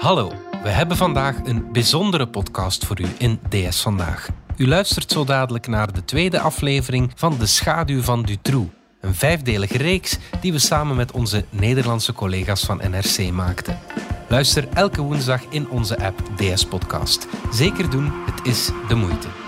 Hallo, we hebben vandaag een bijzondere podcast voor u in DS Vandaag. U luistert zo dadelijk naar de tweede aflevering van De Schaduw van Dutroux. Een vijfdelige reeks die we samen met onze Nederlandse collega's van NRC maakten. Luister elke woensdag in onze app DS Podcast. Zeker doen, het is de moeite.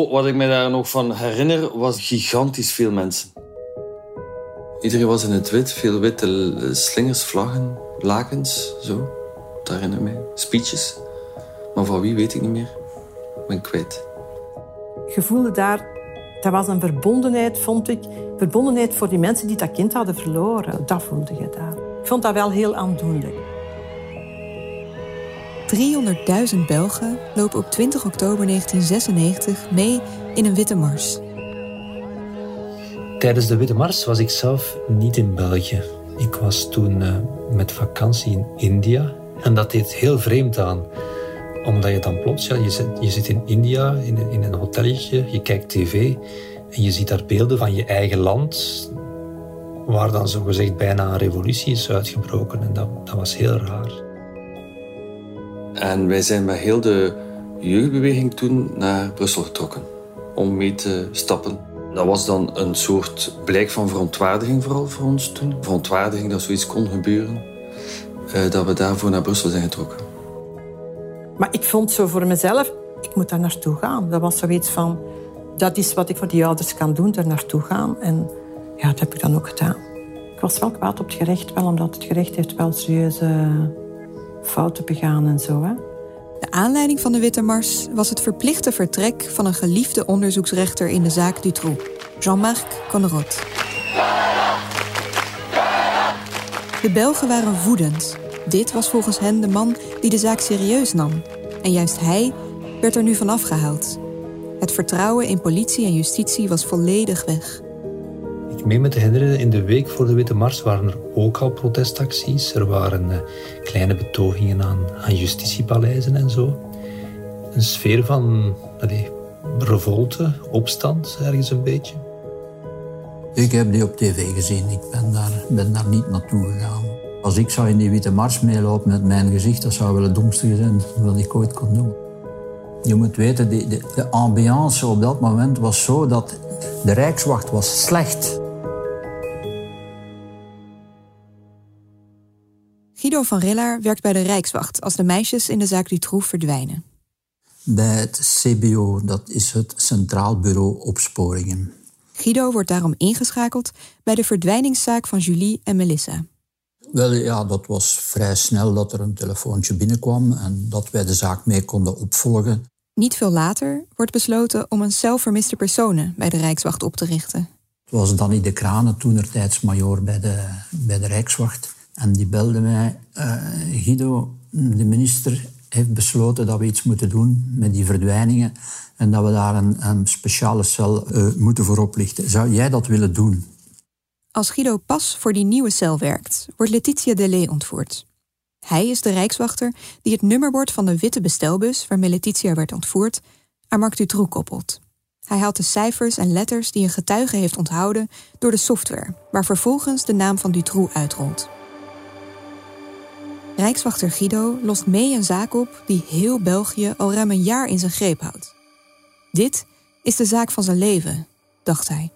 Goh, wat ik me daar nog van herinner, was gigantisch veel mensen. Iedereen was in het wit, veel witte slingers, vlaggen, lakens, zo. Dat herinner ik mij. Speeches. Maar van wie weet ik niet meer. Ik ben kwijt. Je voelde daar, dat was een verbondenheid, vond ik. Verbondenheid voor die mensen die dat kind hadden verloren. Dat voelde je daar. Ik vond dat wel heel aandoenlijk. 300.000 Belgen lopen op 20 oktober 1996 mee in een witte mars. Tijdens de Witte Mars was ik zelf niet in België. Ik was toen uh, met vakantie in India. En dat deed heel vreemd aan. Omdat je dan plots, je, zit, je zit in India in, in een hotelletje, je kijkt tv en je ziet daar beelden van je eigen land, waar dan zogezegd bijna een revolutie is uitgebroken. En dat, dat was heel raar. En wij zijn met heel de jeugdbeweging toen naar Brussel getrokken om mee te stappen. Dat was dan een soort blijk van verontwaardiging vooral voor ons toen. Verontwaardiging dat zoiets kon gebeuren. Eh, dat we daarvoor naar Brussel zijn getrokken. Maar ik vond zo voor mezelf, ik moet daar naartoe gaan. Dat was zoiets van, dat is wat ik voor die ouders kan doen, daar naartoe gaan. En ja, dat heb ik dan ook gedaan. Ik was wel kwaad op het gerecht, wel omdat het gerecht heeft wel serieuze fouten begaan en zo. Hè? De aanleiding van de Witte Mars was het verplichte vertrek van een geliefde onderzoeksrechter in de zaak Dutroux, Jean-Marc Connerot. De Belgen waren woedend. Dit was volgens hen de man die de zaak serieus nam. En juist hij werd er nu van afgehaald. Het vertrouwen in politie en justitie was volledig weg. Ik meen me te herinneren, in de week voor de Witte Mars waren er ook al protestacties. Er waren uh, kleine betogingen aan, aan justitiepaleizen en zo. Een sfeer van revolte, opstand, ergens een beetje. Ik heb die op tv gezien. Ik ben daar, ben daar niet naartoe gegaan. Als ik zou in die Witte Mars meelopen met mijn gezicht, dat zou wel het domste zijn wat ik ooit kon doen. Je moet weten, de, de, de ambiance op dat moment was zo dat de Rijkswacht was slecht. Guido van Rillaar werkt bij de Rijkswacht als de meisjes in de zaak Dutroux verdwijnen. Bij het CBO, dat is het Centraal Bureau Opsporingen. Guido wordt daarom ingeschakeld bij de verdwijningszaak van Julie en Melissa. Wel ja, dat was vrij snel dat er een telefoontje binnenkwam en dat wij de zaak mee konden opvolgen. Niet veel later wordt besloten om een cel vermiste personen bij de Rijkswacht op te richten. Het was Danny de Kranen, toenertijds majoor bij de, bij de Rijkswacht. En die belde mij, uh, Guido, de minister heeft besloten dat we iets moeten doen met die verdwijningen en dat we daar een, een speciale cel uh, moeten voor oplichten. Zou jij dat willen doen? Als Guido pas voor die nieuwe cel werkt, wordt Letitia Delay ontvoerd. Hij is de rijkswachter die het nummerbord van de witte bestelbus waarmee Letitia werd ontvoerd aan Marc Dutroux koppelt. Hij haalt de cijfers en letters die een getuige heeft onthouden door de software, waar vervolgens de naam van Dutroux uitrolt. Rijkswachter Guido lost mee een zaak op die heel België al ruim een jaar in zijn greep houdt. Dit is de zaak van zijn leven, dacht hij.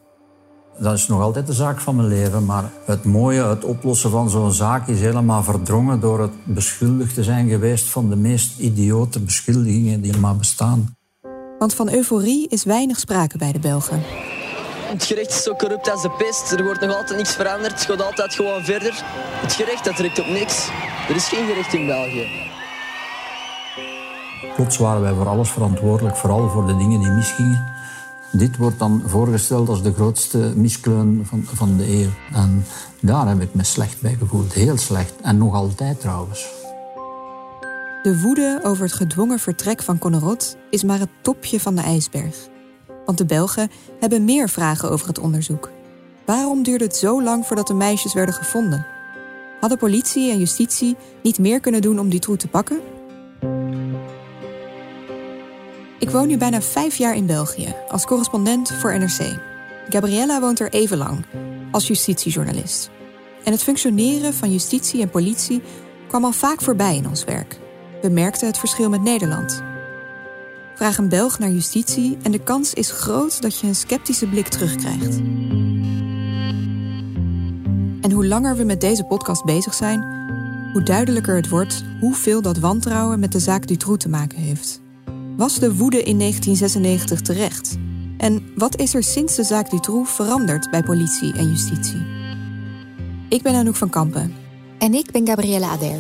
Dat is nog altijd de zaak van mijn leven, maar het mooie, het oplossen van zo'n zaak is helemaal verdrongen door het beschuldigd te zijn geweest van de meest idiote beschuldigingen die er maar bestaan. Want van euforie is weinig sprake bij de Belgen. Het gerecht is zo corrupt als de pest. Er wordt nog altijd niks veranderd. Het gaat altijd gewoon verder. Het gerecht dat trekt op niks. Er is geen gerecht in België. Plots waren wij voor alles verantwoordelijk, vooral voor de dingen die misgingen. Dit wordt dan voorgesteld als de grootste miskleun van, van de eeuw. En daar heb ik me slecht bij gevoeld. Heel slecht. En nog altijd trouwens. De woede over het gedwongen vertrek van Connerot is maar het topje van de ijsberg. Want de Belgen hebben meer vragen over het onderzoek. Waarom duurde het zo lang voordat de meisjes werden gevonden? Hadden politie en justitie niet meer kunnen doen om Dutroux te pakken? Ik woon nu bijna vijf jaar in België als correspondent voor NRC. Gabriella woont er even lang als justitiejournalist. En het functioneren van justitie en politie kwam al vaak voorbij in ons werk. We merkten het verschil met Nederland. Vraag een Belg naar justitie en de kans is groot dat je een sceptische blik terugkrijgt. En hoe langer we met deze podcast bezig zijn, hoe duidelijker het wordt hoeveel dat wantrouwen met de zaak Dutroux te maken heeft. Was de woede in 1996 terecht? En wat is er sinds de zaak Dutroux veranderd bij politie en justitie? Ik ben Anouk van Kampen. En ik ben Gabrielle Ader.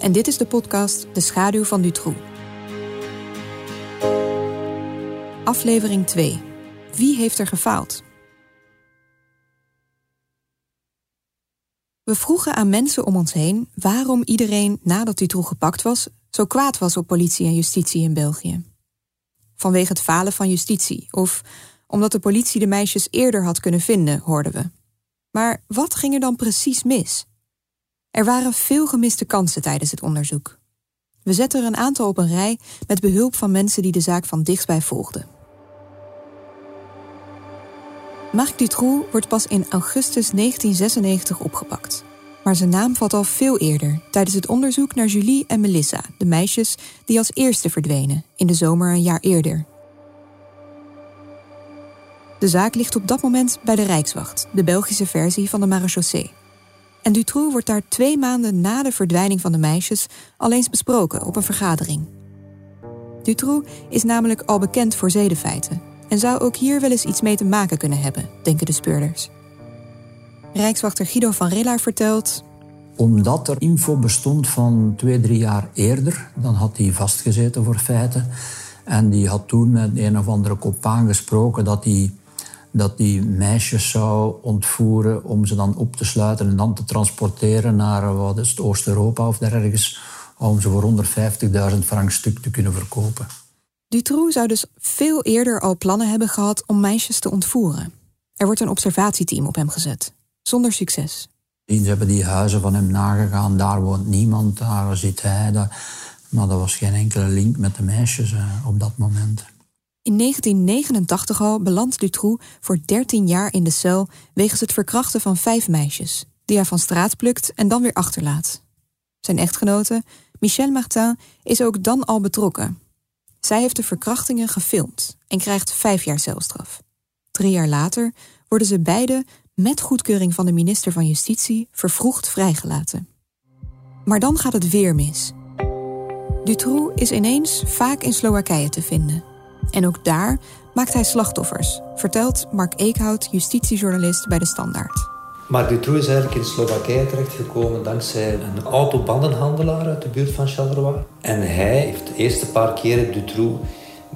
En dit is de podcast De Schaduw van Dutroux. Aflevering 2. Wie heeft er gefaald? We vroegen aan mensen om ons heen waarom iedereen nadat Dutroux gepakt was zo kwaad was op politie en justitie in België. Vanwege het falen van justitie of omdat de politie de meisjes eerder had kunnen vinden, hoorden we. Maar wat ging er dan precies mis? Er waren veel gemiste kansen tijdens het onderzoek. We zetten er een aantal op een rij met behulp van mensen die de zaak van dichtbij volgden. Marc Dutroux wordt pas in augustus 1996 opgepakt. Maar zijn naam valt al veel eerder, tijdens het onderzoek naar Julie en Melissa, de meisjes die als eerste verdwenen, in de zomer een jaar eerder. De zaak ligt op dat moment bij de Rijkswacht, de Belgische versie van de marechaussee. En Dutroux wordt daar twee maanden na de verdwijning van de meisjes al eens besproken op een vergadering. Dutroux is namelijk al bekend voor zedenfeiten en zou ook hier wel eens iets mee te maken kunnen hebben, denken de speurders. Rijkswachter Guido van Rillaar vertelt... Omdat er info bestond van twee, drie jaar eerder, dan had hij vastgezeten voor feiten. En die had toen met een of andere kopaan gesproken dat hij dat die meisjes zou ontvoeren om ze dan op te sluiten en dan te transporteren naar wat is Oost-Europa of daar om ze voor 150.000 frank stuk te kunnen verkopen. Dutroux zou dus veel eerder al plannen hebben gehad om meisjes te ontvoeren. Er wordt een observatieteam op hem gezet, zonder succes. Ze hebben die huizen van hem nagegaan, daar woont niemand, daar zit hij. Maar er was geen enkele link met de meisjes eh, op dat moment. In 1989 al belandt Dutroux voor 13 jaar in de cel wegens het verkrachten van vijf meisjes, die hij van straat plukt en dan weer achterlaat. Zijn echtgenote, Michelle Martin, is ook dan al betrokken. Zij heeft de verkrachtingen gefilmd en krijgt vijf jaar celstraf. Drie jaar later worden ze beide, met goedkeuring van de minister van Justitie, vervroegd vrijgelaten. Maar dan gaat het weer mis. Dutroux is ineens vaak in Slowakije te vinden en ook daar maakt hij slachtoffers, vertelt Mark Eekhout, justitiejournalist bij De Standaard. Mark Dutroux is eigenlijk in Slowakije terechtgekomen dankzij een autobandenhandelaar uit de buurt van Charleroi. En hij heeft de eerste paar keren Dutroux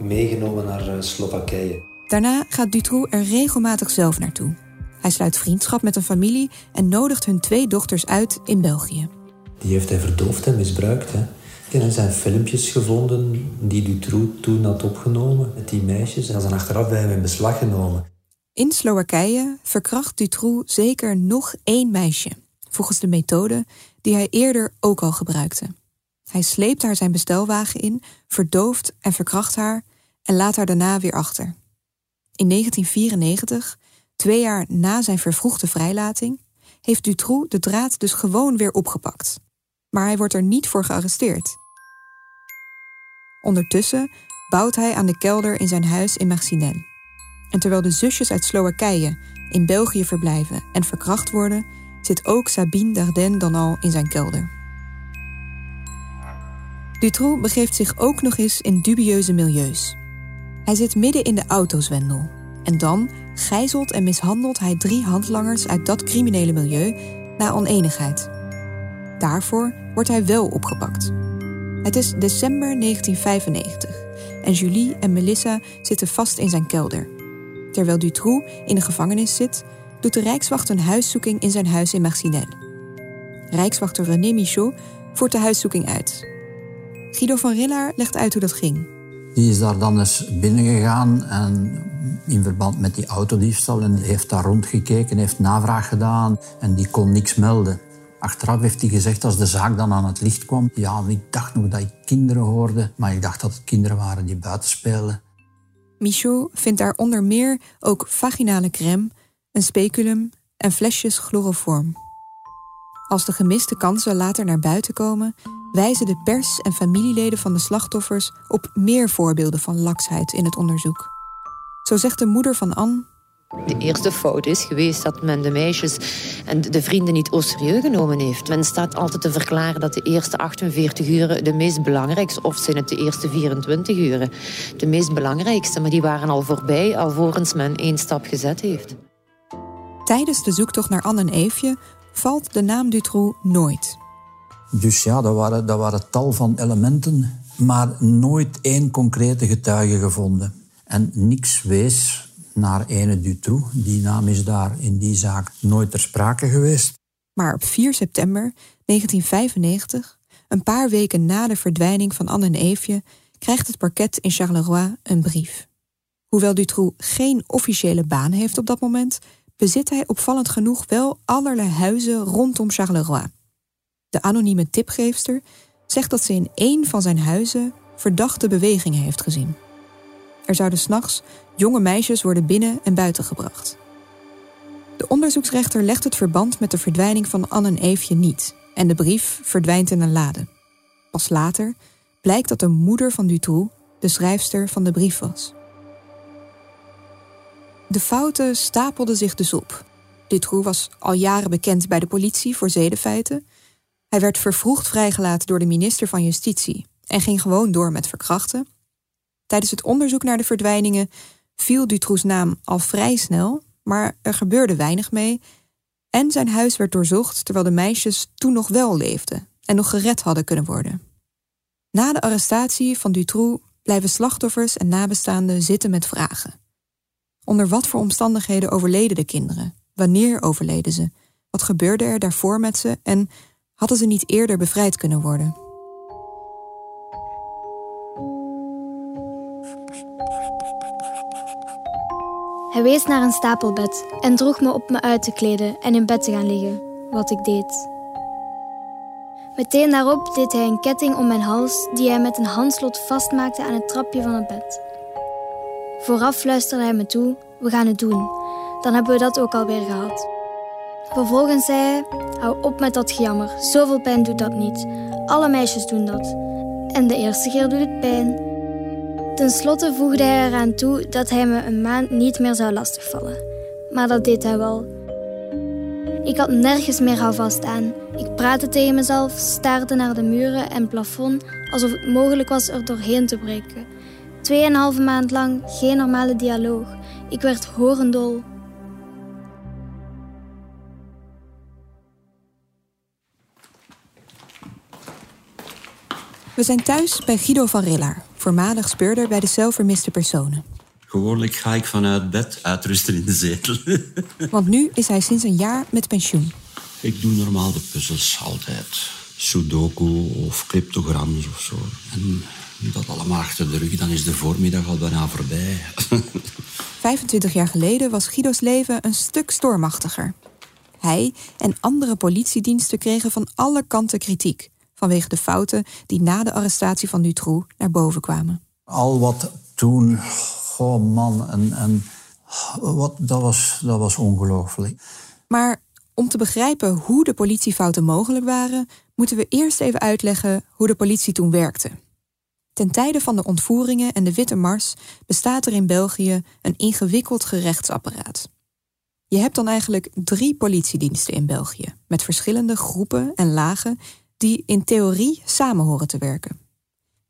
meegenomen naar eh, Slowakije. Daarna gaat Dutroux er regelmatig zelf naartoe. Hij sluit vriendschap met een familie en nodigt hun twee dochters uit in België. Die heeft hij verdoofd en misbruikt. Hè. En er zijn filmpjes gevonden die Dutroux toen had opgenomen met die meisjes. En zijn achteraf bij hem in beslag genomen. In Slowakije verkracht Dutroux zeker nog één meisje, volgens de methode die hij eerder ook al gebruikte. Hij sleept haar zijn bestelwagen in, verdooft en verkracht haar en laat haar daarna weer achter. In 1994, twee jaar na zijn vervroegde vrijlating, heeft Dutroux de draad dus gewoon weer opgepakt. Maar hij wordt er niet voor gearresteerd. Ondertussen bouwt hij aan de kelder in zijn huis in Marcinelle. En terwijl de zusjes uit Slowakije in België verblijven en verkracht worden, zit ook Sabine Dardenne dan al in zijn kelder. Dutroux begeeft zich ook nog eens in dubieuze milieus. Hij zit midden in de autozwendel. En dan gijzelt en mishandelt hij drie handlangers uit dat criminele milieu na oneenigheid. Daarvoor wordt hij wel opgepakt. Het is december 1995 en Julie en Melissa zitten vast in zijn kelder. Terwijl Dutroux in de gevangenis zit, doet de Rijkswacht een huiszoeking in zijn huis in Marcinelle. Rijkswachter René Michaud voert de huiszoeking uit. Guido van Rillaar legt uit hoe dat ging. Die is daar dan eens binnengegaan en in verband met die autodiefstal en heeft daar rondgekeken, heeft navraag gedaan en die kon niks melden. Achteraf heeft hij gezegd, als de zaak dan aan het licht kwam, ja, ik dacht nog dat ik kinderen hoorde, maar ik dacht dat het kinderen waren die buiten speelden. Michaud vindt daar onder meer ook vaginale crème, een speculum en flesjes chloroform. Als de gemiste kansen later naar buiten komen, wijzen de pers en familieleden van de slachtoffers op meer voorbeelden van laksheid in het onderzoek. Zo zegt de moeder van Anne. De eerste fout is geweest dat men de meisjes en de vrienden niet au serieus genomen heeft. Men staat altijd te verklaren dat de eerste 48 uren de meest belangrijkste, of zijn het de eerste 24 uren, de meest belangrijkste, maar die waren al voorbij alvorens men één stap gezet heeft. Tijdens de zoektocht naar Anne en Eefje valt de naam Dutroux nooit. Dus ja, dat waren, dat waren tal van elementen, maar nooit één concrete getuige gevonden. En niks wees naar ene Dutroux. Die naam is daar in die zaak nooit ter sprake geweest. Maar op 4 september 1995, een paar weken na de verdwijning van Anne en Eefje, krijgt het parket in Charleroi een brief. Hoewel Dutroux geen officiële baan heeft op dat moment, bezit hij opvallend genoeg wel allerlei huizen rondom Charleroi. De anonieme tipgeefster zegt dat ze in één van zijn huizen verdachte bewegingen heeft gezien. Er zouden s'nachts jonge meisjes worden binnen en buiten gebracht. De onderzoeksrechter legt het verband met de verdwijning van Anne en Eefje niet en de brief verdwijnt in een lade. Pas later blijkt dat de moeder van Dutroux de schrijfster van de brief was. De fouten stapelden zich dus op. Dutroux was al jaren bekend bij de politie voor zedefeiten. Hij werd vervroegd vrijgelaten door de minister van Justitie en ging gewoon door met verkrachten. Tijdens het onderzoek naar de verdwijningen viel Dutroux' naam al vrij snel, maar er gebeurde weinig mee. En zijn huis werd doorzocht terwijl de meisjes toen nog wel leefden en nog gered hadden kunnen worden. Na de arrestatie van Dutroux blijven slachtoffers en nabestaanden zitten met vragen. Onder wat voor omstandigheden overleden de kinderen? Wanneer overleden ze? Wat gebeurde er daarvoor met ze en hadden ze niet eerder bevrijd kunnen worden? Hij wees naar een stapelbed en droeg me op me uit te kleden en in bed te gaan liggen, wat ik deed. Meteen daarop deed hij een ketting om mijn hals die hij met een handslot vastmaakte aan het trapje van het bed. Vooraf fluisterde hij me toe: We gaan het doen. Dan hebben we dat ook alweer gehad. Vervolgens zei hij: Hou op met dat gejammer. Zoveel pijn doet dat niet. Alle meisjes doen dat. En de eerste keer doet het pijn. Ten slotte voegde hij eraan toe dat hij me een maand niet meer zou lastigvallen. Maar dat deed hij wel. Ik had nergens meer houvast aan. Ik praatte tegen mezelf, staarde naar de muren en plafond alsof het mogelijk was er doorheen te breken. Tweeënhalve maand lang geen normale dialoog. Ik werd horendol. We zijn thuis bij Guido van Rillaar, voormalig speurder bij de zelfvermiste personen. Gewoonlijk ga ik vanuit bed uitrusten in de zetel. Want nu is hij sinds een jaar met pensioen. Ik doe normaal de puzzels altijd. Sudoku of cryptograms of zo. En dat allemaal achter de rug, dan is de voormiddag al bijna voorbij. 25 jaar geleden was Guido's leven een stuk stormachtiger. Hij en andere politiediensten kregen van alle kanten kritiek vanwege de fouten die na de arrestatie van Dutroux naar boven kwamen. Al wat toen, oh man, en, en wat, dat was, dat was ongelooflijk. Maar om te begrijpen hoe de politiefouten mogelijk waren, moeten we eerst even uitleggen hoe de politie toen werkte. Ten tijde van de ontvoeringen en de Witte Mars bestaat er in België een ingewikkeld gerechtsapparaat. Je hebt dan eigenlijk drie politiediensten in België, met verschillende groepen en lagen die in theorie samen horen te werken.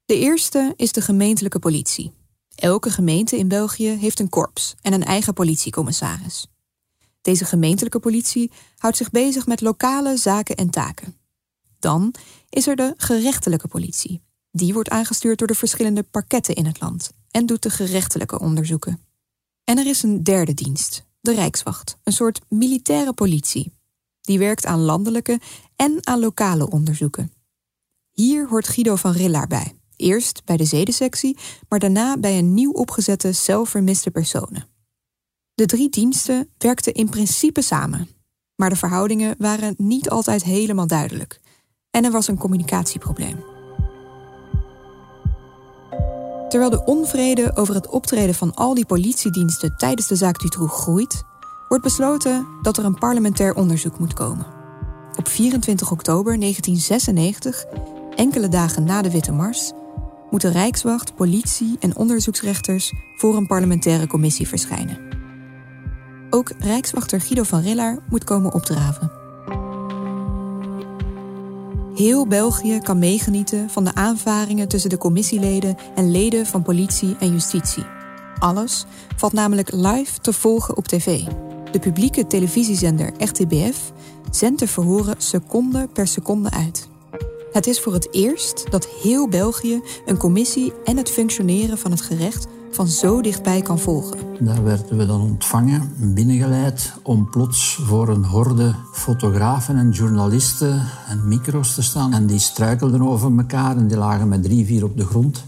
De eerste is de gemeentelijke politie. Elke gemeente in België heeft een korps en een eigen politiecommissaris. Deze gemeentelijke politie houdt zich bezig met lokale zaken en taken. Dan is er de gerechtelijke politie. Die wordt aangestuurd door de verschillende parketten in het land en doet de gerechtelijke onderzoeken. En er is een derde dienst, de Rijkswacht, een soort militaire politie. Die werkt aan landelijke en aan lokale onderzoeken. Hier hoort Guido van Rillaar bij, Eerst bij de zedensectie, maar daarna bij een nieuw opgezette cel vermiste personen. De drie diensten werkten in principe samen, maar de verhoudingen waren niet altijd helemaal duidelijk. En er was een communicatieprobleem. Terwijl de onvrede over het optreden van al die politiediensten tijdens de zaak Dutroux groeit, wordt besloten dat er een parlementair onderzoek moet komen. Op 24 oktober 1996, enkele dagen na de Witte Mars, moeten Rijkswacht, politie en onderzoeksrechters voor een parlementaire commissie verschijnen. Ook Rijkswachter Guido van Rillaar moet komen opdraven. Heel België kan meegenieten van de aanvaringen tussen de commissieleden en leden van politie en justitie. Alles valt namelijk live te volgen op tv. De publieke televisiezender RTBF zendt de verhoren seconde per seconde uit. Het is voor het eerst dat heel België een commissie en het functioneren van het gerecht van zo dichtbij kan volgen. Daar werden we dan ontvangen, binnengeleid, om plots voor een horde fotografen en journalisten en micro's te staan. En die struikelden over elkaar en die lagen met drie, vier op de grond.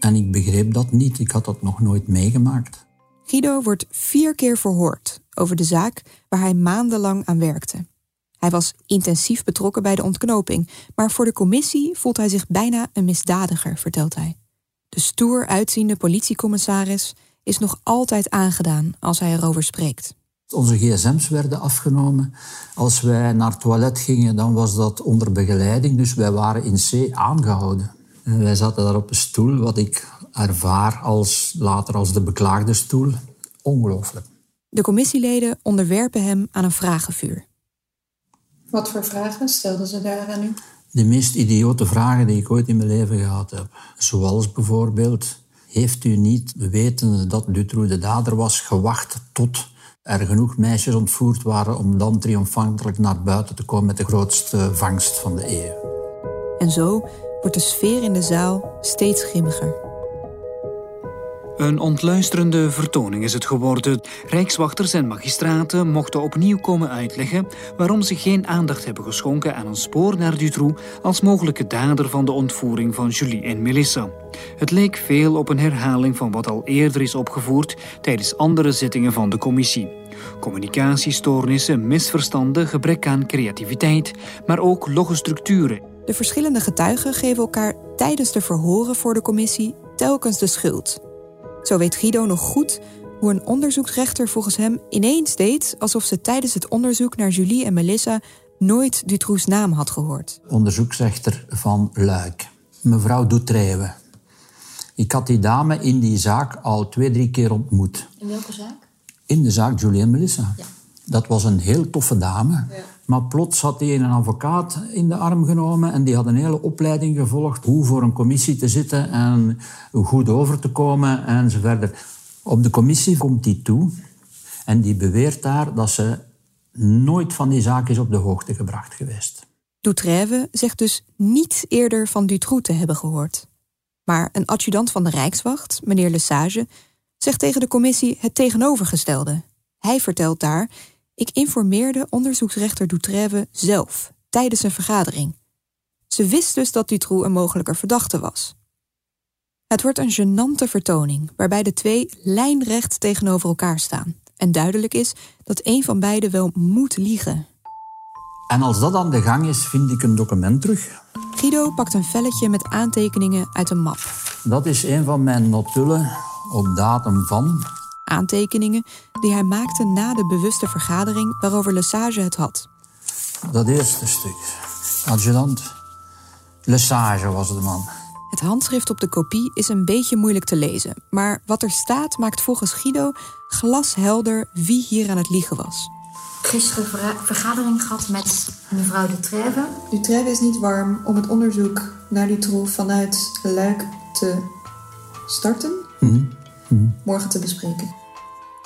En ik begreep dat niet, ik had dat nog nooit meegemaakt. Guido wordt vier keer verhoord over de zaak waar hij maandenlang aan werkte. Hij was intensief betrokken bij de ontknoping, maar voor de commissie voelt hij zich bijna een misdadiger, vertelt hij. De stoer uitziende politiecommissaris is nog altijd aangedaan als hij erover spreekt. Onze gsm's werden afgenomen. Als wij naar het toilet gingen, dan was dat onder begeleiding. Dus wij waren in C aangehouden. En wij zaten daar op een stoel, wat ik ervaar als, later als de beklaagde stoel. Ongelooflijk. De commissieleden onderwerpen hem aan een vragenvuur. Wat voor vragen stelden ze daar aan u? De meest idiote vragen die ik ooit in mijn leven gehad heb. Zoals bijvoorbeeld, heeft u niet, wetende dat Dutroux de dader was, gewacht tot er genoeg meisjes ontvoerd waren om dan triomfantelijk naar buiten te komen met de grootste vangst van de eeuw? En zo wordt de sfeer in de zaal steeds grimmiger. Een ontluisterende vertoning is het geworden. Rijkswachters en magistraten mochten opnieuw komen uitleggen waarom ze geen aandacht hebben geschonken aan een spoor naar Dutroux als mogelijke dader van de ontvoering van Julie en Melissa. Het leek veel op een herhaling van wat al eerder is opgevoerd tijdens andere zittingen van de commissie. Communicatiestoornissen, misverstanden, gebrek aan creativiteit, maar ook logge structuren. De verschillende getuigen geven elkaar tijdens de verhoren voor de commissie telkens de schuld. Zo weet Guido nog goed hoe een onderzoeksrechter volgens hem ineens deed alsof ze tijdens het onderzoek naar Julie en Melissa nooit Dutroux naam had gehoord. Onderzoeksrechter van Luik, mevrouw Doetreeuwen. Ik had die dame in die zaak al twee, drie keer ontmoet. In welke zaak? In de zaak Julie en Melissa. Ja. Dat was een heel toffe dame. Ja. Maar plots had hij een advocaat in de arm genomen en die had een hele opleiding gevolgd hoe voor een commissie te zitten en goed over te komen en. Op de commissie komt hij toe en die beweert daar dat ze nooit van die zaak is op de hoogte gebracht geweest. Doutrève zegt dus niet eerder van Dutroux te hebben gehoord. Maar een adjudant van de Rijkswacht, meneer Lesage, zegt tegen de commissie het tegenovergestelde. Hij vertelt daar ik informeerde onderzoeksrechter Doutrève zelf tijdens een vergadering. Ze wist dus dat Dutroux een mogelijke verdachte was. Het wordt een gênante vertoning waarbij de twee lijnrecht tegenover elkaar staan en duidelijk is dat een van beiden wel moet liegen. En als dat aan de gang is, vind ik een document terug. Guido pakt een velletje met aantekeningen uit een map. Dat is een van mijn notulen op datum van aantekeningen die hij maakte na de bewuste vergadering waarover Lesage het had. Dat eerste stuk. Adjudant. Lesage was de man. Het handschrift op de kopie is een beetje moeilijk te lezen, maar wat er staat maakt volgens Guido glashelder wie hier aan het liegen was. Gisteren vergadering gehad met mevrouw. De Trève is niet warm om het onderzoek naar die troef vanuit Luik te starten. Mm morgen te bespreken.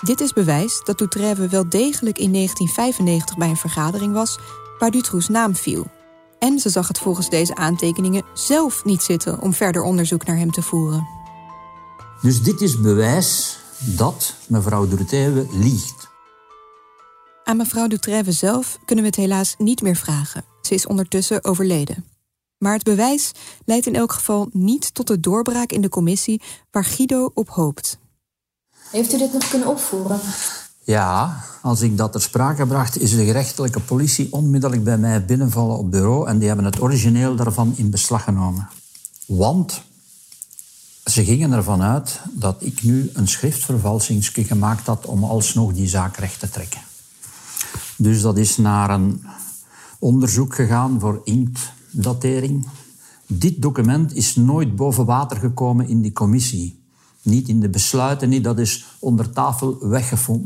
Dit is bewijs dat Doutrève wel degelijk in 1995 bij een vergadering was waar Dutroux naam viel. En ze zag het volgens deze aantekeningen zelf niet zitten om verder onderzoek naar hem te voeren. Dus dit is bewijs dat mevrouw Doutrève liegt. Aan mevrouw Doutrève zelf kunnen we het helaas niet meer vragen. Ze is ondertussen overleden. Maar het bewijs leidt in elk geval niet tot de doorbraak in de commissie waar Guido op hoopt. Heeft u dit nog kunnen opvoeren? Ja, als ik dat ter sprake bracht, is de gerechtelijke politie onmiddellijk bij mij binnenvallen op bureau en die hebben het origineel daarvan in beslag genomen. Want ze gingen ervan uit dat ik nu een schriftvervalsingsje gemaakt had om alsnog die zaak recht te trekken. Dus dat is naar een onderzoek gegaan voor inktdatering. Dit document is nooit boven water gekomen in die commissie. Niet in de besluiten, niet. dat is onder tafel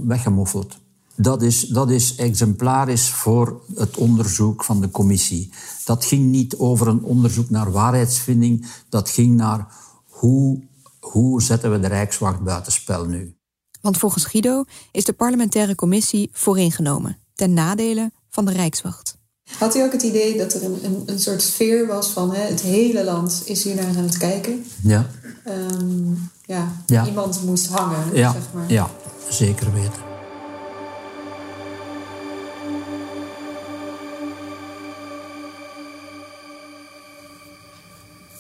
weggemoffeld. Dat is, dat is exemplarisch voor het onderzoek van de commissie. Dat ging niet over een onderzoek naar waarheidsvinding, dat ging naar hoe, hoe zetten we de Rijkswacht buitenspel nu. Want volgens Guido is de parlementaire commissie vooringenomen, ten nadele van de Rijkswacht. Had u ook het idee dat er een, een, een soort sfeer was van hè, het hele land is hier naar aan het kijken? Ja. Um, ja, iemand moest hangen, ja. zeg maar. Ja, zeker weten.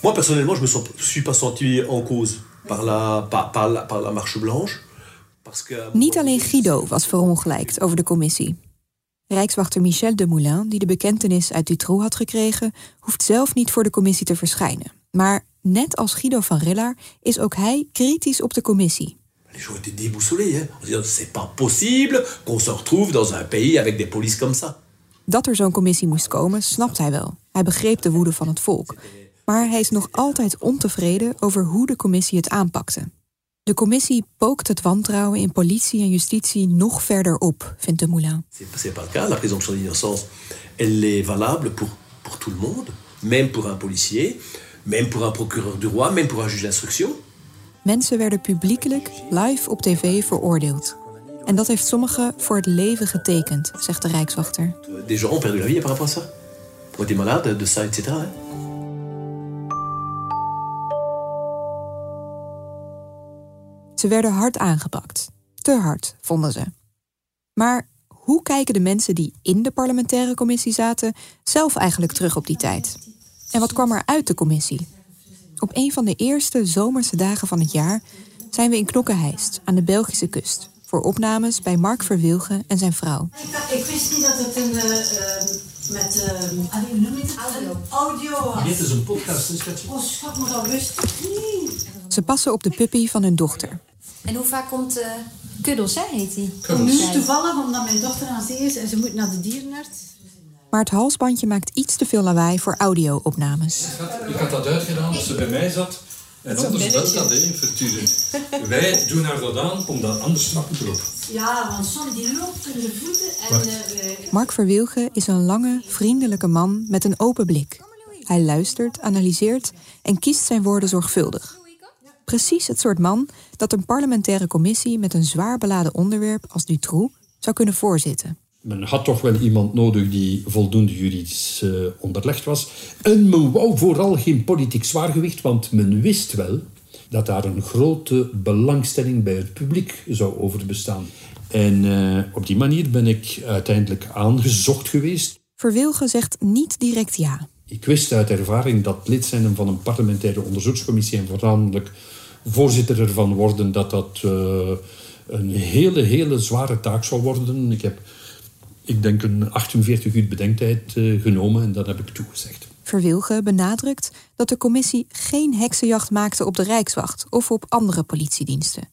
Moi, personnellement, je me suis pas senti en cause par la, par, par la, par la marche blanche. Parce que... Niet alleen Guido was verongelijkt over de commissie. Rijkswachter Michel de Moulin, die de bekentenis uit Dutroux had gekregen, hoeft zelf niet voor de commissie te verschijnen. Maar net als Guido van Riller is ook hij kritisch op de commissie. Les gens étaient déboussolés. Hein. On dit, c'est pas possible qu'on se retrouve dans un pays avec des polices comme ça. Dat er zo'n commissie moest komen, snapt hij wel. Hij begreep de woede van het volk. Maar hij is nog altijd ontevreden over hoe de commissie het aanpakte. De commissie pookt het wantrouwen in politie en justitie nog verder op, vindt de Moulin. C'est pas le cas. La présomption d'innocence, elle est valable pour, pour tout le monde, même pour un policier, même pour un procureur du roi, même pour un juge d'instruction. Mensen werden publiekelijk live op tv veroordeeld. En dat heeft sommigen voor het leven getekend, zegt de Rijkswachter. Des gens ont perdu la vie par rapport à ça. Ont été malades de ça, etc. Ze werden hard aangepakt. Te hard, vonden ze. Maar hoe kijken de mensen die in de parlementaire commissie zaten zelf eigenlijk terug op die tijd? En wat kwam er uit de commissie? Op een van de eerste zomerse dagen van het jaar zijn we in Knokkenheist aan de Belgische kust voor opnames bij Mark Verwilgen en zijn vrouw. Ik wist niet dat het een uh, met uh, hoe noem je het? Audio. Audio. Dit is een podcast, is dat Oh schat, maar dat wist ik niet. Ze passen op de puppy van hun dochter. En hoe vaak komt uh, Kuddels, hè, heet hij? Nu toevallig, omdat mijn dochter aan zee is en ze moet naar de dierenarts. Maar het halsbandje maakt iets te veel lawaai voor audio-opnames. Ik had dat uitgedaan als ze bij mij zat. En anders belt dat, hè, Verturen. Wij doen haar dat aan, omdat anders snapt het erop. Ja, want soms die loopt in de voeten en... Uh, Mark Verwilgen is een lange, vriendelijke man met een open blik. Hij luistert, analyseert en kiest zijn woorden zorgvuldig. Precies het soort man dat een parlementaire commissie met een zwaar beladen onderwerp als Dutroux zou kunnen voorzitten. Men had toch wel iemand nodig die voldoende juridisch uh, onderlegd was. En men wou vooral geen politiek zwaargewicht, want men wist wel dat daar een grote belangstelling bij het publiek zou over bestaan. En uh, op die manier ben ik uiteindelijk aangezocht geweest. Verwilgen zegt niet direct ja. Ik wist uit ervaring dat lid zijn van een parlementaire onderzoekscommissie en voornamelijk voorzitter ervan worden, dat dat uh, een hele, hele zware taak zal worden. Ik heb, ik denk, een 48 uur bedenktijd uh, genomen en dat heb ik toegezegd. Verwilgen benadrukt dat de commissie geen heksenjacht maakte op de Rijkswacht of op andere politiediensten.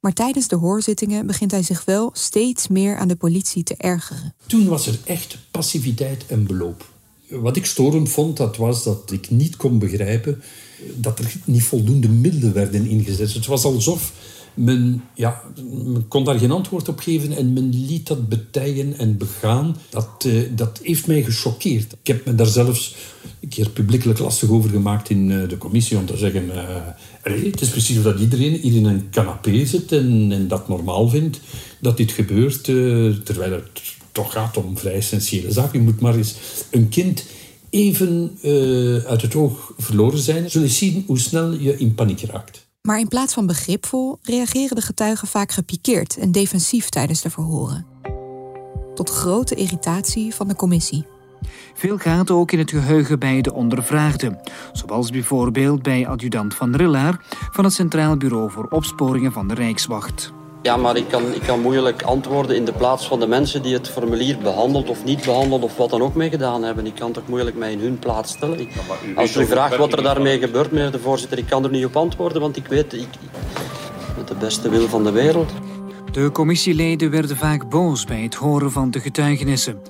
Maar tijdens de hoorzittingen begint hij zich wel steeds meer aan de politie te ergeren. Toen was er echt passiviteit en beloop. Wat ik storend vond, dat was dat ik niet kon begrijpen dat er niet voldoende middelen werden ingezet. Het was alsof men, ja, kon daar geen antwoord op geven en men liet dat betijen en begaan. Dat, uh, dat heeft mij gechoqueerd. Ik heb me daar zelfs een keer publiekelijk lastig over gemaakt in uh, de commissie om te zeggen... Uh, het is precies dat iedereen hier in een canapé zit en, dat normaal vindt dat dit gebeurt, terwijl het toch gaat om vrij essentiële zaken. Je moet maar eens een kind even uit het oog verloren zijn, zul je zien hoe snel je in paniek raakt. Maar in plaats van begripvol reageren de getuigen vaak gepikeerd en defensief tijdens de verhoren. Tot grote irritatie van de commissie. Veel gaat ook in het geheugen bij de ondervraagden, zoals bijvoorbeeld bij adjudant Van Rillaar van het Centraal Bureau voor Opsporingen van de Rijkswacht. Ja, maar ik kan, ik kan moeilijk antwoorden in de plaats van de mensen die het formulier behandeld of niet behandeld of wat dan ook mee gedaan hebben. Ik kan toch moeilijk mij in hun plaats stellen. Ik, als u vraagt wat er daarmee gebeurt, meneer de voorzitter, ik kan er niet op antwoorden, want ik weet, ik, met de beste wil van de wereld. De commissieleden werden vaak boos bij het horen van de getuigenissen.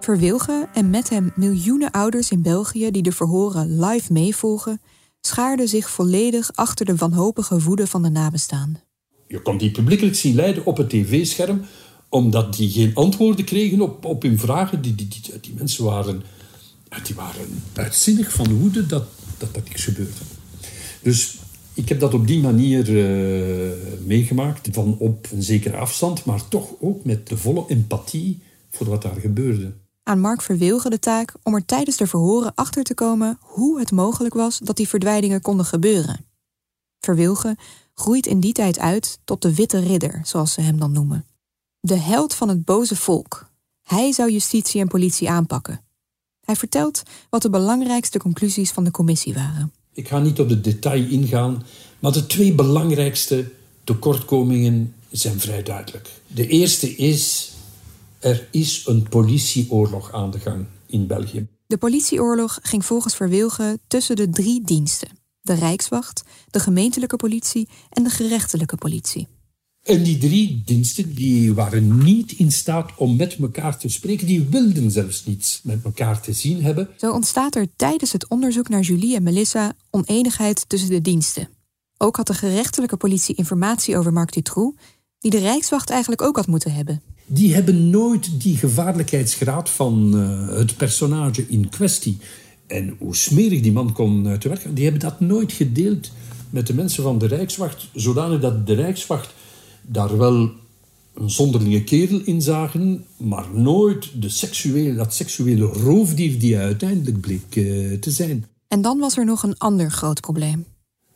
Verwilgen en met hem miljoenen ouders in België die de verhoren live meevolgen, schaarden zich volledig achter de wanhopige woede van de nabestaanden. Je kon die publiekelijk zien leiden op het tv-scherm, omdat die geen antwoorden kregen op, op hun vragen. Die, die, die, die mensen waren, die waren uitzinnig van woede dat, dat dat niks gebeurde. Dus ik heb dat op die manier uh, meegemaakt, van op een zekere afstand, maar toch ook met de volle empathie voor wat daar gebeurde. Aan Mark Verwilgen de taak om er tijdens de verhoren achter te komen hoe het mogelijk was dat die verdwijningen konden gebeuren. Verwilgen groeit in die tijd uit tot de Witte Ridder, zoals ze hem dan noemen. De held van het boze volk. Hij zou justitie en politie aanpakken. Hij vertelt wat de belangrijkste conclusies van de commissie waren. Ik ga niet op de detail ingaan, maar de twee belangrijkste tekortkomingen zijn vrij duidelijk. De eerste is, er is een politieoorlog aan de gang in België. De politieoorlog ging volgens Verwilgen tussen de drie diensten: de Rijkswacht, de gemeentelijke politie en de gerechtelijke politie. En die drie diensten die waren niet in staat om met elkaar te spreken. Die wilden zelfs niets met elkaar te zien hebben. Zo ontstaat er tijdens het onderzoek naar Julie en Melissa oneenigheid tussen de diensten. Ook had de gerechtelijke politie informatie over Marc Dutroux, die de Rijkswacht eigenlijk ook had moeten hebben. Die hebben nooit die gevaarlijkheidsgraad van uh, het personage in kwestie en hoe smerig die man kon uh, te werk gaan, die hebben dat nooit gedeeld met de mensen van de Rijkswacht, zodanig dat de Rijkswacht daar wel een zonderlinge kerel in zagen, maar nooit de seksuele, dat seksuele roofdier die hij uiteindelijk bleek uh, te zijn. En dan was er nog een ander groot probleem.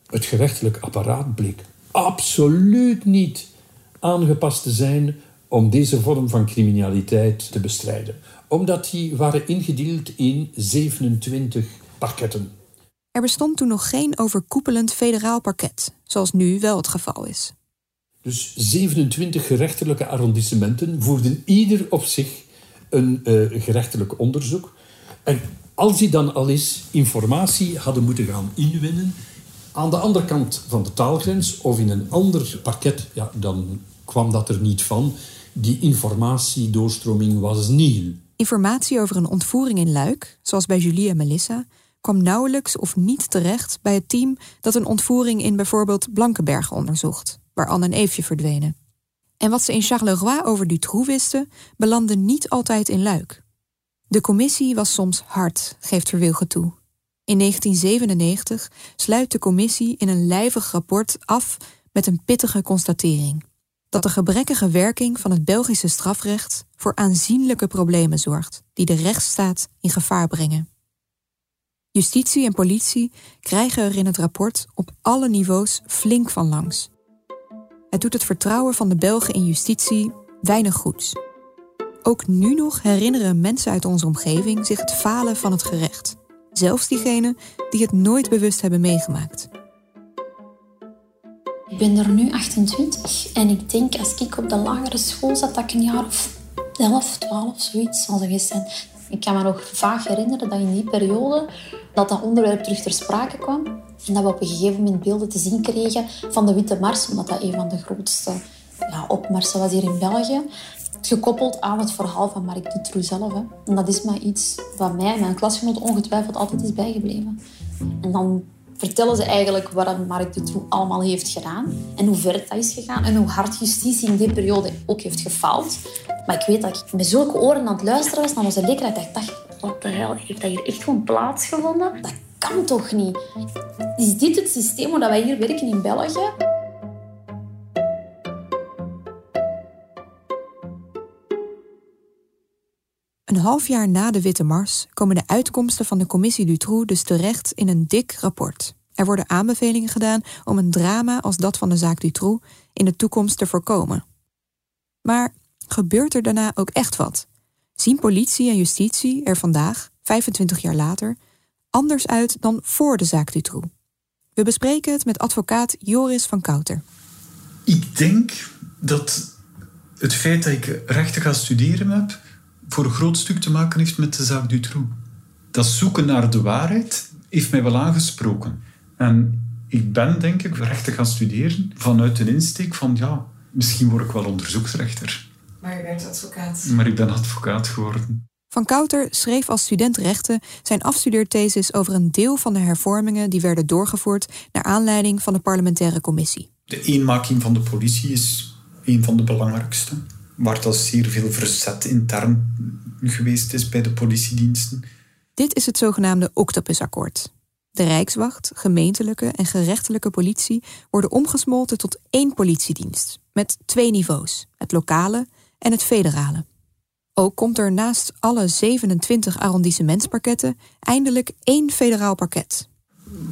Het gerechtelijk apparaat bleek absoluut niet aangepast te zijn om deze vorm van criminaliteit te bestrijden. Omdat die waren ingedeeld in 27 parketten. Er bestond toen nog geen overkoepelend federaal parket, zoals nu wel het geval is. Dus 27 gerechtelijke arrondissementen voerden ieder op zich een uh, gerechtelijk onderzoek. En als die dan al eens informatie hadden moeten gaan inwinnen, aan de andere kant van de taalgrens of in een ander parket, ja, dan kwam dat er niet van. Die informatiedoorstroming was nihil. Informatie over een ontvoering in Luik, zoals bij Julie en Melissa, kwam nauwelijks of niet terecht bij het team dat een ontvoering in bijvoorbeeld Blankenberg onderzocht, waar Anne en Eefje verdwenen. En wat ze in Charleroi over Dutroux wisten, belandde niet altijd in Luik. De commissie was soms hard, geeft Verwilgen toe. In 1997 sluit de commissie in een lijvig rapport af met een pittige constatering: dat de gebrekkige werking van het Belgische strafrecht voor aanzienlijke problemen zorgt, die de rechtsstaat in gevaar brengen. Justitie en politie krijgen er in het rapport op alle niveaus flink van langs. Het doet het vertrouwen van de Belgen in justitie weinig goeds. Ook nu nog herinneren mensen uit onze omgeving zich het falen van het gerecht. Zelfs diegenen die het nooit bewust hebben meegemaakt. Ik ben er nu 28 en ik denk als ik op de lagere school zat dat ik een jaar of 11, 12, zoiets zal geweest zijn. Ik kan me nog vaak herinneren dat in die periode dat dat onderwerp terug ter sprake kwam. En dat we op een gegeven moment beelden te zien kregen van de Witte Mars, omdat dat een van de grootste ja, opmarsen was hier in België. Gekoppeld aan het verhaal van Marc Dutroux zelf. En dat is maar iets wat mij en mijn klasgenoot ongetwijfeld altijd is bijgebleven. En dan vertellen ze eigenlijk wat Marc Dutroux allemaal heeft gedaan. En hoe ver dat is gegaan. En hoe hard justitie in die periode ook heeft gefaald. Maar ik weet dat ik met zulke oren aan het luisteren was naar onze leerkracht. Dat ik dacht, wat de hel, heeft dat hier echt gewoon plaatsgevonden? Dat kan toch niet? Is dit het systeem waar wij hier werken in België? Een half jaar na de Witte Mars komen de uitkomsten van de commissie Dutroux dus terecht in een dik rapport. Er worden aanbevelingen gedaan om een drama als dat van de zaak Dutroux in de toekomst te voorkomen. Maar gebeurt er daarna ook echt wat? zien politie en justitie er vandaag, 25 jaar later, anders uit dan voor de zaak Dutroux. We bespreken het met advocaat Joris van Kouter. Ik denk dat het feit dat ik rechten ga studeren heb, voor een groot stuk te maken heeft met de zaak Dutroux. Dat zoeken naar de waarheid heeft mij wel aangesproken. En ik ben, denk ik, rechten gaan studeren vanuit een insteek van, ja, misschien word ik wel onderzoeksrechter. Maar je werd advocaat. Maar ik ben advocaat geworden. Van Kouter schreef als student rechten zijn afstudeerthesis over een deel van de hervormingen die werden doorgevoerd naar aanleiding van de parlementaire commissie. De eenmaking van de politie is een van de belangrijkste, waar dat zeer veel verzet intern geweest is bij de politiediensten. Dit is het zogenaamde Octopusakkoord. De Rijkswacht, gemeentelijke en gerechtelijke politie worden omgesmolten tot één politiedienst, met twee niveaus, het lokale en het federale. Ook komt er naast alle 27 arrondissementsparketten eindelijk één federaal parket.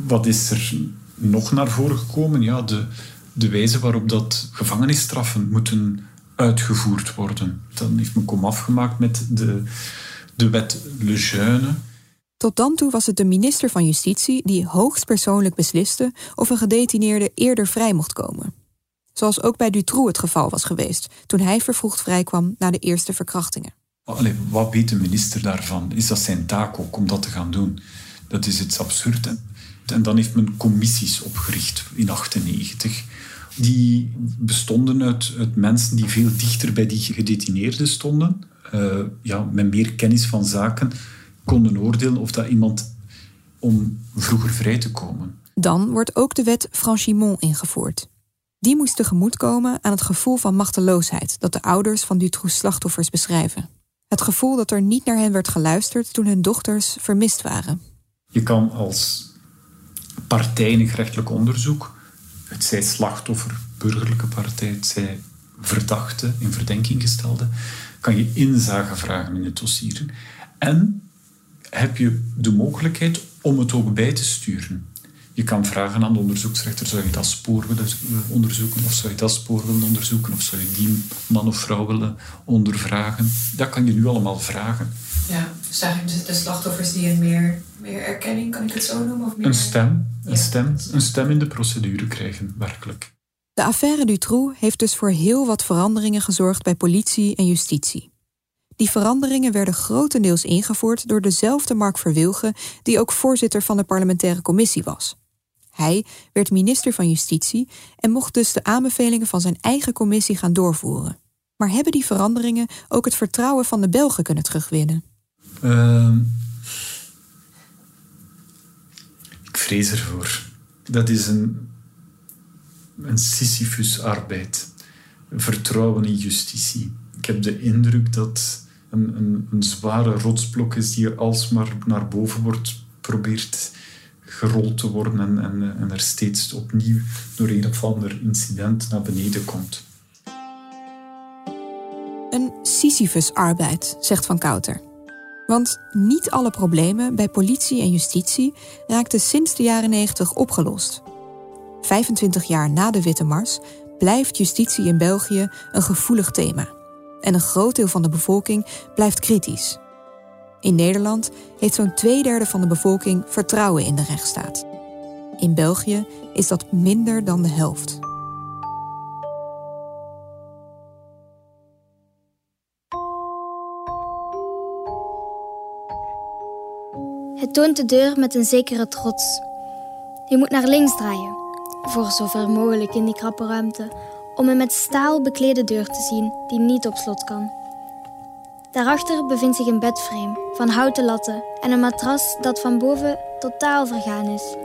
Wat is er nog naar voren gekomen? Ja, de, de wijze waarop dat gevangenisstraffen moeten uitgevoerd worden. Dan heeft men kom afgemaakt met de, de wet Le Jeune. Tot dan toe was het de minister van Justitie die hoogstpersoonlijk besliste of een gedetineerde eerder vrij mocht komen. Zoals ook bij Dutroux het geval was geweest toen hij vervroegd vrijkwam na de eerste verkrachtingen. Allee, wat weet de minister daarvan? Is dat zijn taak ook om dat te gaan doen? Dat is iets absurd. Hè? En dan heeft men commissies opgericht in 1998. Die bestonden uit, uit, mensen die veel dichter bij die gedetineerden stonden. Uh, ja, met meer kennis van zaken konden oordelen of dat iemand om vroeger vrij te komen. Dan wordt ook de wet Franchimont ingevoerd. Die moest tegemoetkomen aan het gevoel van machteloosheid dat de ouders van Dutroux slachtoffers beschrijven. Het gevoel dat er niet naar hen werd geluisterd toen hun dochters vermist waren. Je kan als partij in gerechtelijk onderzoek, het zij slachtoffer, burgerlijke partij, het zij verdachte, in verdenking gestelde, kan je inzage vragen in het dossier. En heb je de mogelijkheid om het ook bij te sturen. Je kan vragen aan de onderzoeksrechter, zou je dat spoor willen onderzoeken, of zou je dat spoor willen onderzoeken, of zou je die man of vrouw willen ondervragen. Dat kan je nu allemaal vragen. Ja, dus eigenlijk de slachtoffers die een meer, meer erkenning, kan ik het zo noemen? Of meer... Een stem, een, stem, een stem in de procedure krijgen, werkelijk. De affaire Dutroux heeft dus voor heel wat veranderingen gezorgd bij politie en justitie. Die veranderingen werden grotendeels ingevoerd door dezelfde Mark Verwilgen, die ook voorzitter van de parlementaire commissie was. Hij werd minister van Justitie en mocht dus de aanbevelingen van zijn eigen commissie gaan doorvoeren. Maar hebben die veranderingen ook het vertrouwen van de Belgen kunnen terugwinnen? Uh, ik vrees ervoor. Dat is een, een Sisyphus-arbeid. Vertrouwen in justitie. Ik heb de indruk dat een, een, een zware rotsblok is die er alsmaar naar boven wordt probeert gerold te worden en, en, en er steeds opnieuw door een of ander incident naar beneden komt. Een Sisyphus-arbeid, zegt Van Kouter. Want niet alle problemen bij politie en justitie raakten sinds de jaren 90 opgelost. 25 jaar na de Witte Mars blijft justitie in België een gevoelig thema. En een groot deel van de bevolking blijft kritisch. In Nederland heeft zo'n twee derde van de bevolking vertrouwen in de rechtsstaat. In België is dat minder dan de helft. Het toont de deur met een zekere trots. Je moet naar links draaien, voor zover mogelijk in die krappe ruimte, om een met staal beklede deur te zien die niet op slot kan. Daarachter bevindt zich een bedframe van houten latten en een matras dat van boven totaal vergaan is.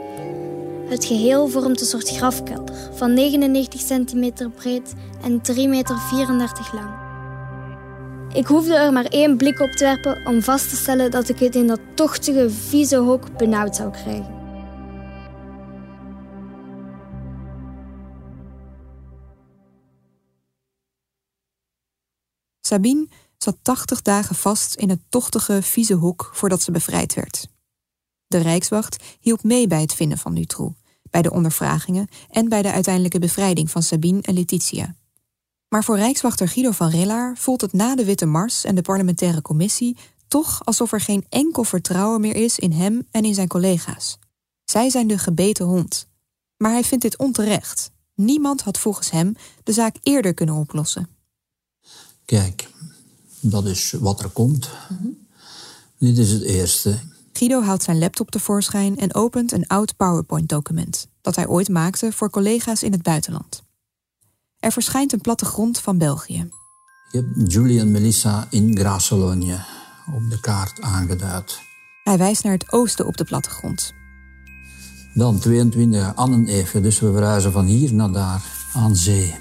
Het geheel vormt een soort grafkelder van 99 centimeter breed en 3,34 meter lang. Ik hoefde er maar één blik op te werpen om vast te stellen dat ik het in dat tochtige, vieze hok benauwd zou krijgen. Sabine zat 80 dagen vast in het tochtige, vieze hok voordat ze bevrijd werd. De Rijkswacht hielp mee bij het vinden van Dutroux, bij de ondervragingen en bij de uiteindelijke bevrijding van Sabine en Letitia. Maar voor Rijkswachter Guido van Rillaar voelt het na de Witte Mars en de parlementaire commissie toch alsof er geen enkel vertrouwen meer is in hem en in zijn collega's. Zij zijn de gebeten hond. Maar hij vindt dit onterecht. Niemand had volgens hem de zaak eerder kunnen oplossen. Kijk, dat is wat er komt. Dit is het eerste. Guido haalt zijn laptop tevoorschijn en opent een oud PowerPoint-document dat hij ooit maakte voor collega's in het buitenland. Er verschijnt een plattegrond van België. Je hebt Julie en Melissa in Grasselonje op de kaart aangeduid. Hij wijst naar het oosten op de plattegrond. Dan 22 Annen even, dus we verhuizen van hier naar daar, aan zee.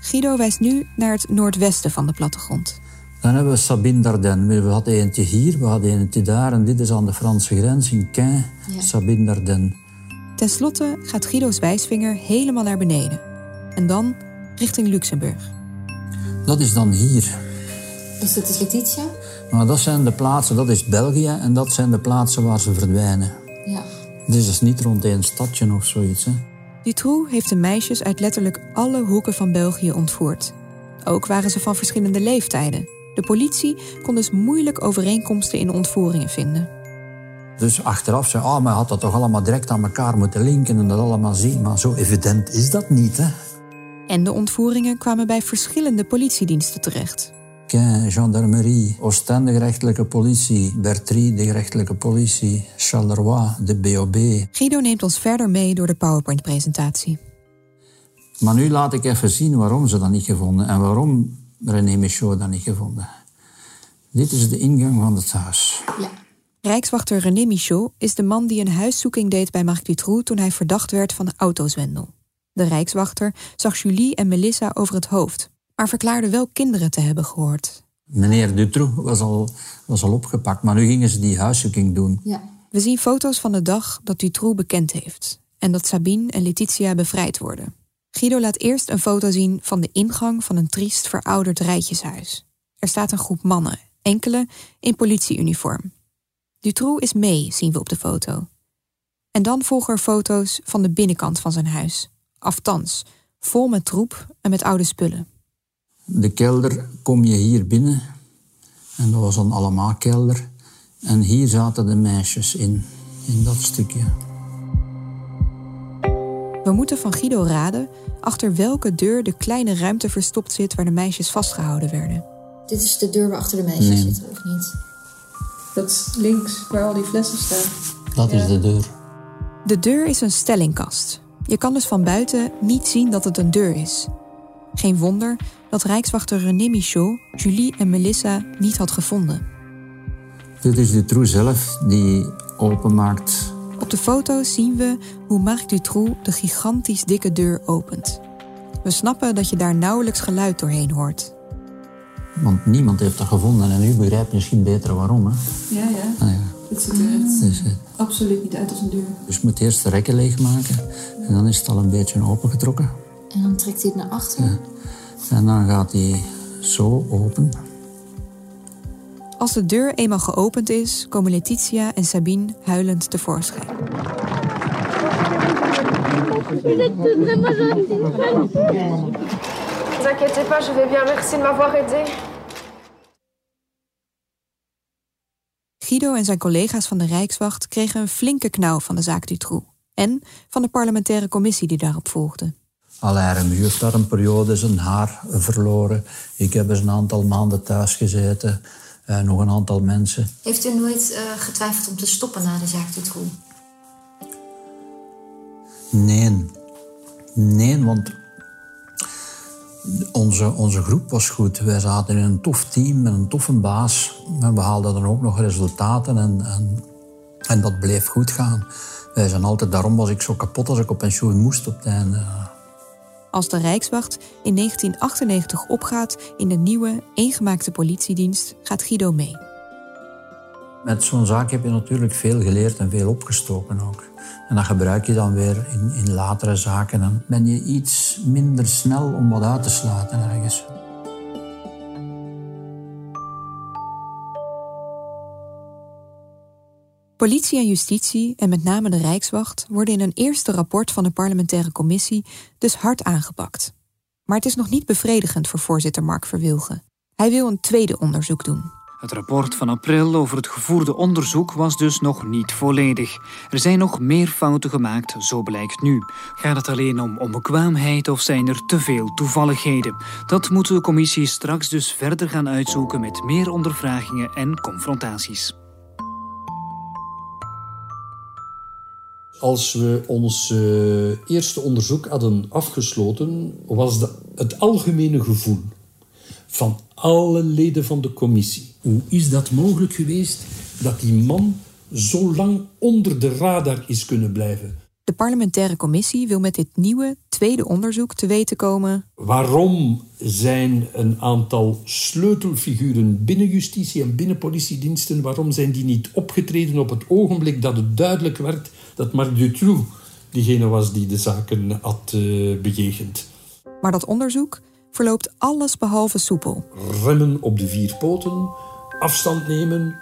Guido wijst nu naar het noordwesten van de plattegrond. Dan hebben we Sabine Dardenne. We hadden eentje hier, we hadden eentje daar. En dit is aan de Franse grens in Caen, Sabine Dardenne. Ten slotte gaat Guido's wijsvinger helemaal naar beneden. En dan richting Luxemburg. Dat is dan hier. Dus dit is Letitia? Maar dat zijn de plaatsen, dat is België. En dat zijn de plaatsen waar ze verdwijnen. Ja. Dit is dus niet rond één stadje of zoiets. Hè. Dutroux heeft de meisjes uit letterlijk alle hoeken van België ontvoerd. Ook waren ze van verschillende leeftijden. De politie kon dus moeilijk overeenkomsten in ontvoeringen vinden. Dus achteraf zei, ah, maar had dat toch allemaal direct aan elkaar moeten linken en dat allemaal zien. Maar zo evident is dat niet, hè. En de ontvoeringen kwamen bij verschillende politiediensten terecht. Gendarmerie, Oostende gerechtelijke politie, Bertrie de gerechtelijke politie, Charleroi, de BOB. Guido neemt ons verder mee door de PowerPoint-presentatie. Maar nu laat ik even zien waarom ze dat niet gevonden en waarom René Michaud dat niet gevonden. Dit is de ingang van het huis. Ja. Rijkswachter René Michaud is de man die een huiszoeking deed bij Marc Dutroux toen hij verdacht werd van autozwendel. De Rijkswachter zag Julie en Melissa over het hoofd, maar verklaarde wel kinderen te hebben gehoord. Meneer Dutroux was al, was al opgepakt, maar nu gingen ze die huiszoeking doen. Ja. We zien foto's van de dag dat Dutroux bekend heeft en dat Sabine en Letitia bevrijd worden. Guido laat eerst een foto zien van de ingang van een triest verouderd rijtjeshuis. Er staat een groep mannen, enkele in politieuniform. Dutroux is mee, zien we op de foto. En dan volgen er foto's van de binnenkant van zijn huis. Aftans, vol met troep en met oude spullen. De kelder kom je hier binnen. En dat was dan allemaal kelder. En hier zaten de meisjes in, in dat stukje. We moeten van Guido raden achter welke deur de kleine ruimte verstopt zit waar de meisjes vastgehouden werden. Dit is de deur waar achter de meisjes Nee. zitten, of niet? Dat is links, waar al die flessen staan. Dat is de deur. De deur is een stellingkast. Je kan dus van buiten niet zien dat het een deur is. Geen wonder dat Rijkswachter René Michaud Julie en Melissa niet had gevonden. Dit is Dutroux zelf die openmaakt. Op de foto zien we hoe Marc Dutroux de gigantisch dikke deur opent. We snappen dat je daar nauwelijks geluid doorheen hoort. Want niemand heeft dat gevonden. En u begrijpt misschien beter waarom. Hè? Ja, ja. Ah, ja. Het ziet er echt Dus, eh, absoluut niet uit als een deur. dus je moet eerst de rekken leegmaken. En dan is het al een beetje opengetrokken. En dan trekt hij het naar achter. En dan gaat hij zo open. Als de deur eenmaal geopend is, komen Letitia en Sabine huilend tevoorschijn. Inquiétez pas, je vais bien. Merci de m'avoir aidé. Guido en zijn collega's van de Rijkswacht kregen een flinke knauw van de zaak Dutroux. En van de parlementaire commissie die daarop volgde. Alain Remu heeft daar een periode zijn haar verloren. Ik heb eens een aantal maanden thuis gezeten. Eh, nog een aantal mensen. Heeft u nooit eh, getwijfeld om te stoppen na de zaak Dutroux? Nee. Nee, want onze, onze groep was goed. Wij zaten in een tof team met een toffe baas. En we haalden dan ook nog resultaten en, en, en dat bleef goed gaan. Wij zijn altijd, daarom was ik zo kapot als ik op pensioen moest op het einde. Als de Rijkswacht in 1998 opgaat in de nieuwe, eengemaakte politiedienst, gaat Guido mee. Met zo'n zaak heb je natuurlijk veel geleerd en veel opgestoken ook. En dat gebruik je dan weer in, in latere zaken. Dan ben je iets minder snel om wat uit te sluiten ergens. Politie en justitie, en met name de Rijkswacht, worden in een eerste rapport van de parlementaire commissie dus hard aangepakt. Maar het is nog niet bevredigend voor voorzitter Mark Verwilgen. Hij wil een tweede onderzoek doen. Het rapport van april over het gevoerde onderzoek was dus nog niet volledig. Er zijn nog meer fouten gemaakt, zo blijkt nu. Gaat het alleen om onbekwaamheid of zijn er te veel toevalligheden? Dat moet de commissie straks dus verder gaan uitzoeken met meer ondervragingen en confrontaties. Als we ons uh, eerste onderzoek hadden afgesloten, was het algemene gevoel van alle leden van de commissie. Hoe is dat mogelijk geweest dat die man zo lang onder de radar is kunnen blijven? De parlementaire commissie wil met dit nieuwe tweede onderzoek te weten komen. Waarom zijn een aantal sleutelfiguren binnen justitie en binnen politiediensten, waarom zijn die niet opgetreden op het ogenblik dat het duidelijk werd dat Marc Dutroux diegene was die de zaken had uh, bejegend? Maar dat onderzoek verloopt alles behalve soepel. Remmen op de vier poten, afstand nemen,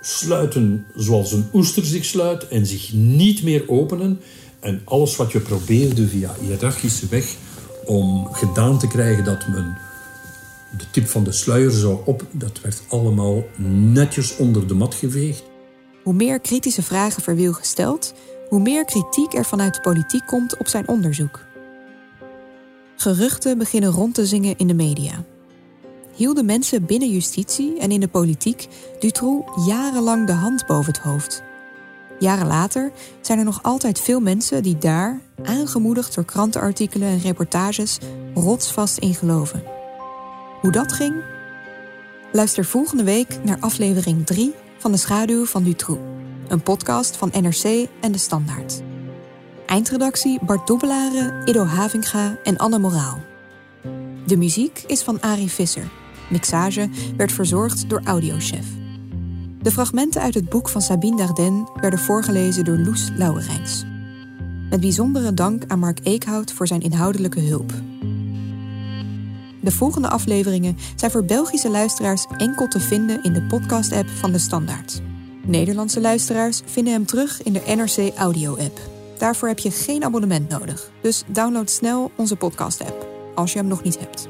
sluiten zoals een oester zich sluit en zich niet meer openen. En alles wat je probeerde via hiërarchische weg om gedaan te krijgen dat men de tip van de sluier zou op, dat werd allemaal netjes onder de mat geveegd. Hoe meer kritische vragen Verwiel gesteld, hoe meer kritiek er vanuit de politiek komt op zijn onderzoek. Geruchten beginnen rond te zingen in de media. Hielden mensen binnen justitie en in de politiek Dutroux jarenlang de hand boven het hoofd. Jaren later zijn er nog altijd veel mensen die daar, aangemoedigd door krantenartikelen en reportages, rotsvast in geloven. Hoe dat ging? Luister volgende week naar aflevering 3 van De Schaduw van Dutroux, een podcast van NRC en De Standaard. Eindredactie Bart Dobbelaren, Ido Havinga en Anne Moraal. De muziek is van Ari Visser. Mixage werd verzorgd door Audiochef. De fragmenten uit het boek van Sabine Dardenne werden voorgelezen door Loes Lauwerijns. Met bijzondere dank aan Mark Eekhout voor zijn inhoudelijke hulp. De volgende afleveringen zijn voor Belgische luisteraars enkel te vinden in de podcast-app van de Standaard. Nederlandse luisteraars vinden hem terug in de NRC Audio-app. Daarvoor heb je geen abonnement nodig. Dus download snel onze podcast-app als je hem nog niet hebt.